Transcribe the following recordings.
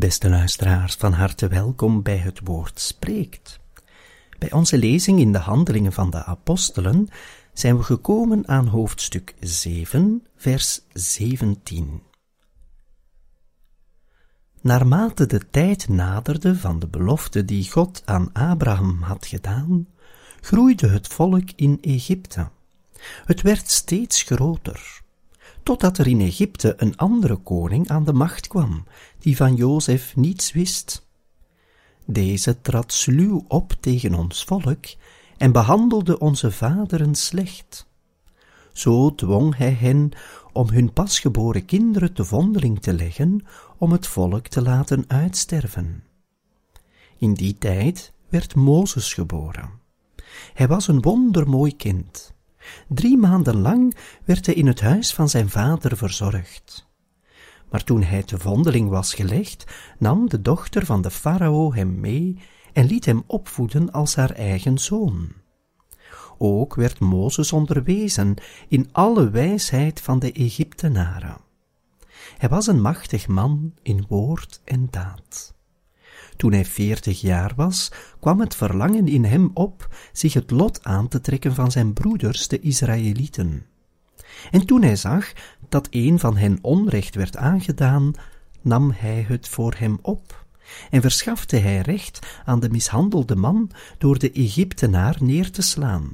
Beste luisteraars, van harte welkom bij het woord spreekt. Bij onze lezing in de Handelingen van de Apostelen zijn we gekomen aan hoofdstuk 7, vers 17. Naarmate de tijd naderde van de belofte die God aan Abraham had gedaan, groeide het volk in Egypte. Het werd steeds groter, totdat er in Egypte een andere koning aan de macht kwam, die van Jozef niets wist. Deze trad sluw op tegen ons volk en behandelde onze vaderen slecht. Zo dwong hij hen om hun pasgeboren kinderen te vondeling te leggen om het volk te laten uitsterven. In die tijd werd Mozes geboren. Hij was een wondermooi kind. Drie maanden lang werd hij in het huis van zijn vader verzorgd. Maar toen hij te vondeling was gelegd, nam de dochter van de farao hem mee en liet hem opvoeden als haar eigen zoon. Ook werd Mozes onderwezen in alle wijsheid van de Egyptenaren. Hij was een machtig man in woord en daad. Toen hij veertig jaar was, kwam het verlangen in hem op zich het lot aan te trekken van zijn broeders, de Israëlieten. En toen hij zag dat een van hen onrecht werd aangedaan, nam hij het voor hem op en verschafte hij recht aan de mishandelde man door de Egyptenaar neer te slaan.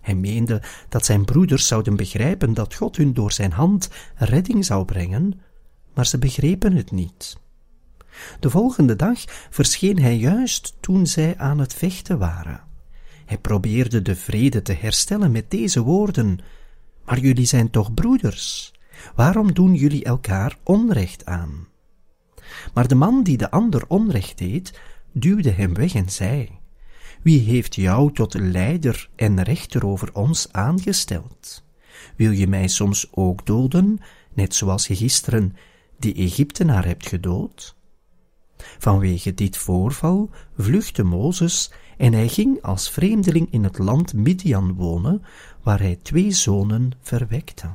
Hij meende dat zijn broeders zouden begrijpen dat God hun door zijn hand redding zou brengen, maar ze begrepen het niet. De volgende dag verscheen hij juist toen zij aan het vechten waren. Hij probeerde de vrede te herstellen met deze woorden: Maar jullie zijn toch broeders? Waarom doen jullie elkaar onrecht aan? Maar de man die de ander onrecht deed, duwde hem weg en zei: Wie heeft jou tot leider en rechter over ons aangesteld? Wil je mij soms ook doden, net zoals je gisteren die Egyptenaar hebt gedood? Vanwege dit voorval vluchtte Mozes en hij ging als vreemdeling in het land Midian wonen, waar hij twee zonen verwekte.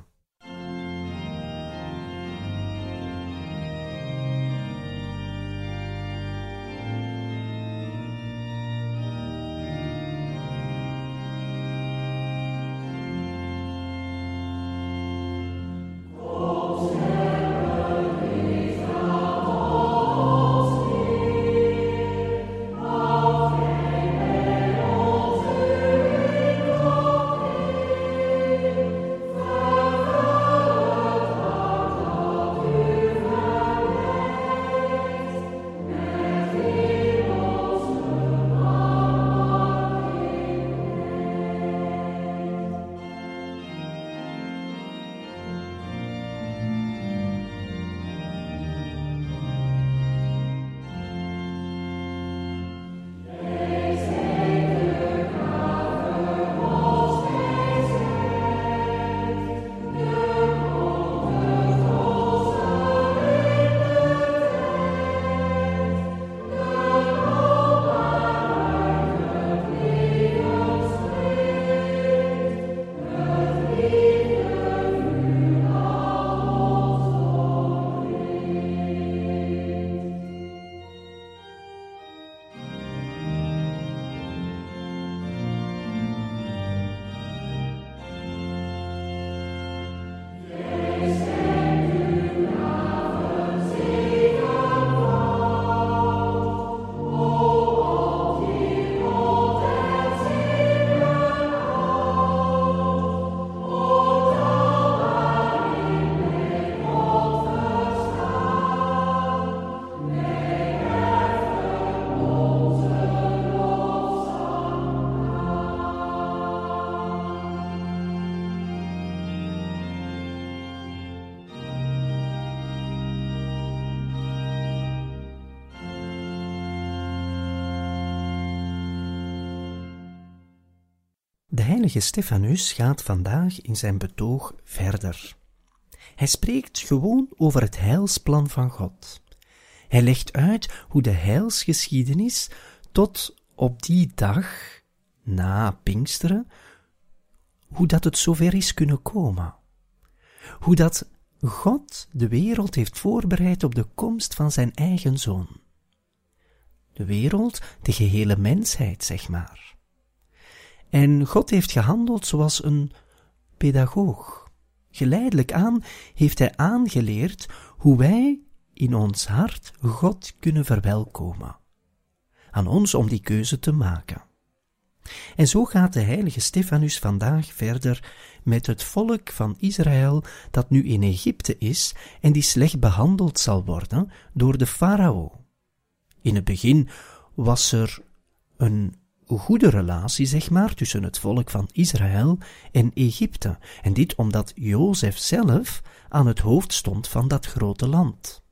Heilige Stefanus gaat vandaag in zijn betoog verder. Hij spreekt gewoon over het heilsplan van God. Hij legt uit hoe de heilsgeschiedenis tot op die dag, na Pinksteren, hoe dat het zover is kunnen komen. Hoe dat God de wereld heeft voorbereid op de komst van zijn eigen zoon. De wereld, de gehele mensheid, zeg maar. En God heeft gehandeld zoals een pedagoog. Geleidelijk aan heeft hij aangeleerd hoe wij in ons hart God kunnen verwelkomen. Aan ons om die keuze te maken. En zo gaat de heilige Stefanus vandaag verder met het volk van Israël dat nu in Egypte is en die slecht behandeld zal worden door de farao. In het begin was er een goede relatie, zeg maar, tussen het volk van Israël en Egypte, en dit omdat Jozef zelf aan het hoofd stond van dat grote land.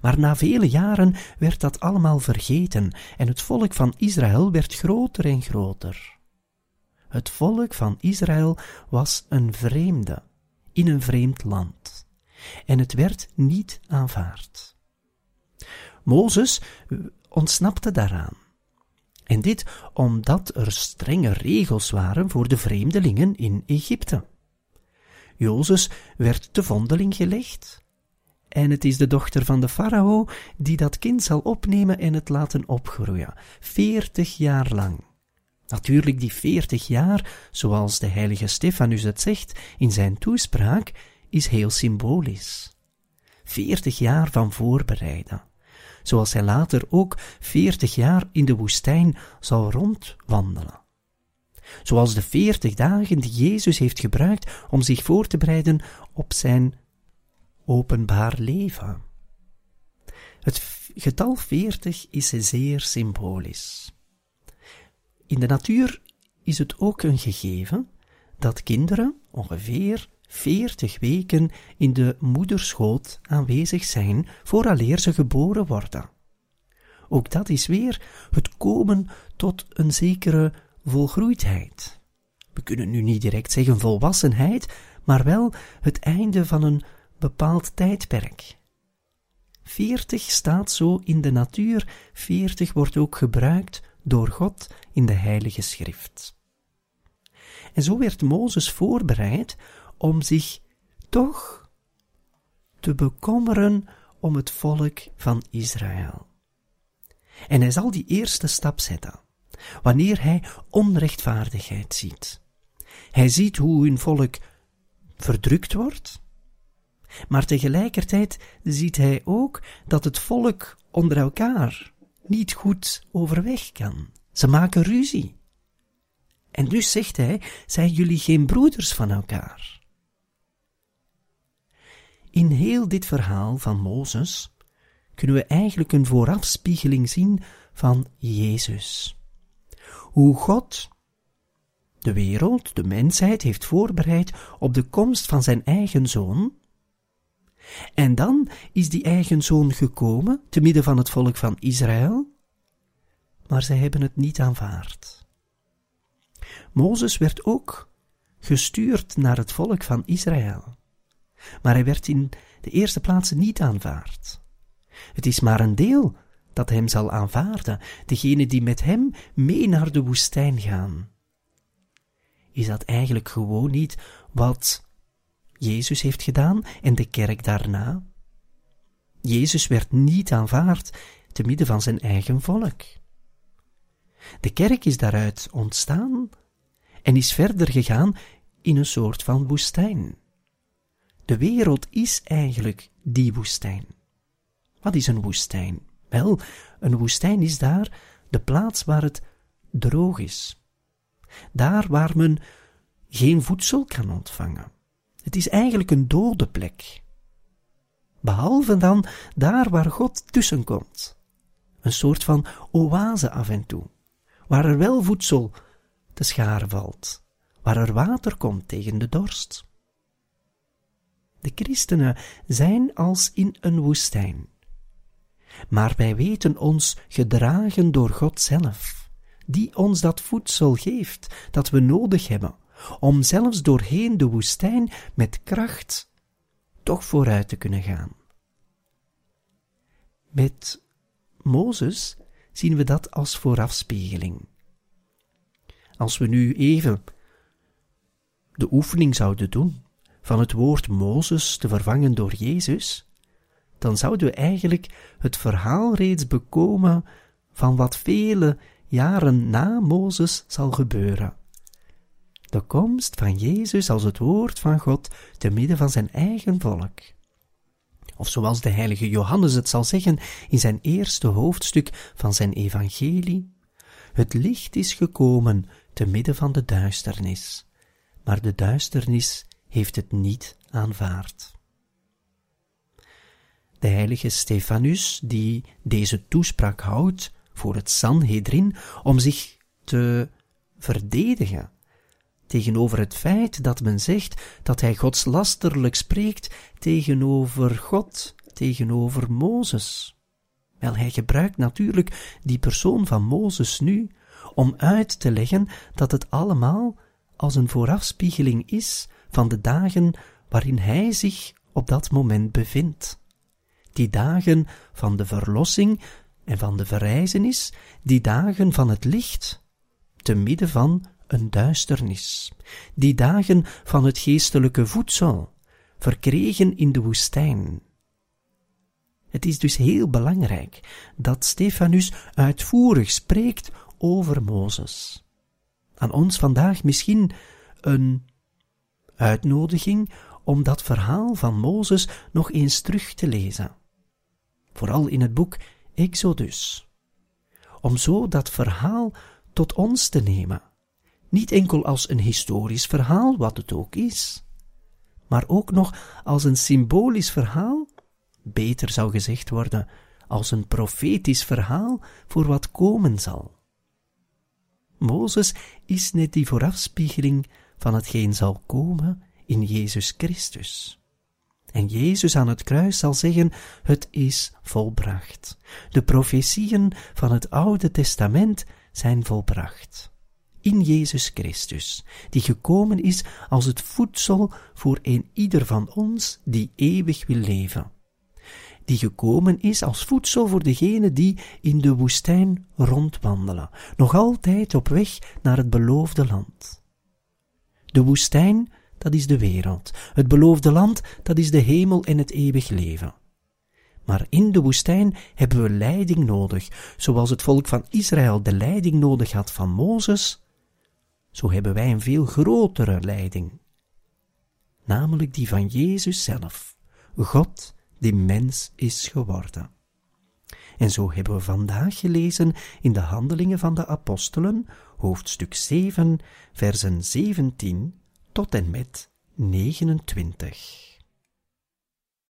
Maar na vele jaren werd dat allemaal vergeten en het volk van Israël werd groter en groter. Het volk van Israël was een vreemde in een vreemd land en het werd niet aanvaard. Mozes ontsnapte daaraan. En dit omdat er strenge regels waren voor de vreemdelingen in Egypte. Jozes werd te vondeling gelegd en het is de dochter van de farao die dat kind zal opnemen en het laten opgroeien, veertig jaar lang. Natuurlijk die veertig jaar, zoals de heilige Stefanus het zegt in zijn toespraak, is heel symbolisch. Veertig jaar van voorbereiden, zoals hij later ook veertig jaar in de woestijn zal rondwandelen. Zoals de veertig dagen die Jezus heeft gebruikt om zich voor te bereiden op zijn openbaar leven. Het getal 40 is zeer symbolisch. In de natuur is het ook een gegeven dat kinderen ongeveer 40 weken in de moederschoot aanwezig zijn vooraleer ze geboren worden. Ook dat is weer het komen tot een zekere volgroeidheid. We kunnen nu niet direct zeggen volwassenheid, maar wel het einde van een bepaald tijdperk. Veertig staat zo in de natuur, veertig wordt ook gebruikt door God in de Heilige Schrift. En zo werd Mozes voorbereid om zich toch te bekommeren om het volk van Israël. En hij zal die eerste stap zetten, wanneer hij onrechtvaardigheid ziet. Hij ziet hoe hun volk verdrukt wordt, maar tegelijkertijd ziet hij ook dat het volk onder elkaar niet goed overweg kan. Ze maken ruzie. En dus zegt hij: zijn jullie geen broeders van elkaar? In heel dit verhaal van Mozes kunnen we eigenlijk een voorafspiegeling zien van Jezus. Hoe God de wereld, de mensheid, heeft voorbereid op de komst van zijn eigen zoon, en dan is die eigen zoon gekomen, te midden van het volk van Israël, maar zij hebben het niet aanvaard. Mozes werd ook gestuurd naar het volk van Israël, maar hij werd in de eerste plaats niet aanvaard. Het is maar een deel dat hem zal aanvaarden, degene die met hem mee naar de woestijn gaan. Is dat eigenlijk gewoon niet wat Jezus heeft gedaan en de kerk daarna? Jezus werd niet aanvaard te midden van zijn eigen volk. De kerk is daaruit ontstaan en is verder gegaan in een soort van woestijn. De wereld is eigenlijk die woestijn. Wat is een woestijn? Wel, een woestijn is daar de plaats waar het droog is. Daar waar men geen voedsel kan ontvangen. Het is eigenlijk een dode plek. Behalve dan daar waar God tussenkomt. Een soort van oase af en toe, waar er wel voedsel te scharen valt, waar er water komt tegen de dorst. De christenen zijn als in een woestijn. Maar wij weten ons gedragen door God zelf, die ons dat voedsel geeft dat we nodig hebben, om zelfs doorheen de woestijn met kracht toch vooruit te kunnen gaan. Met Mozes zien we dat als voorafspiegeling. Als we nu even de oefening zouden doen van het woord Mozes te vervangen door Jezus, dan zouden we eigenlijk het verhaal reeds bekomen van wat vele jaren na Mozes zal gebeuren. De komst van Jezus als het woord van God te midden van zijn eigen volk. Of zoals de heilige Johannes het zal zeggen in zijn eerste hoofdstuk van zijn evangelie, het licht is gekomen te midden van de duisternis, maar de duisternis heeft het niet aanvaard. De heilige Stefanus, die deze toespraak houdt voor het Sanhedrin om zich te verdedigen tegenover het feit dat men zegt dat hij godslasterlijk spreekt tegenover God, tegenover Mozes. Wel, hij gebruikt natuurlijk die persoon van Mozes nu om uit te leggen dat het allemaal als een voorafspiegeling is van de dagen waarin hij zich op dat moment bevindt. Die dagen van de verlossing en van de verrijzenis, die dagen van het licht, te midden van een duisternis, die dagen van het geestelijke voedsel, verkregen in de woestijn. Het is dus heel belangrijk dat Stefanus uitvoerig spreekt over Mozes. Aan ons vandaag misschien een uitnodiging om dat verhaal van Mozes nog eens terug te lezen. Vooral in het boek Exodus. Om zo dat verhaal tot ons te nemen. Niet enkel als een historisch verhaal, wat het ook is, maar ook nog als een symbolisch verhaal, beter zou gezegd worden, als een profetisch verhaal voor wat komen zal. Mozes is net die voorafspiegeling van hetgeen zal komen in Jezus Christus. En Jezus aan het kruis zal zeggen, het is volbracht. De profetieën van het Oude Testament zijn volbracht. In Jezus Christus, die gekomen is als het voedsel voor een ieder van ons die eeuwig wil leven. Die gekomen is als voedsel voor degenen die in de woestijn rondwandelen, nog altijd op weg naar het beloofde land. De woestijn dat is de wereld. Het beloofde land, dat is de hemel en het eeuwig leven. Maar in de woestijn hebben we leiding nodig, zoals het volk van Israël de leiding nodig had van Mozes, zo hebben wij een veel grotere leiding, namelijk die van Jezus zelf, God die mens is geworden. En zo hebben we vandaag gelezen in de Handelingen van de Apostelen, hoofdstuk 7, versen 17 tot en met 29.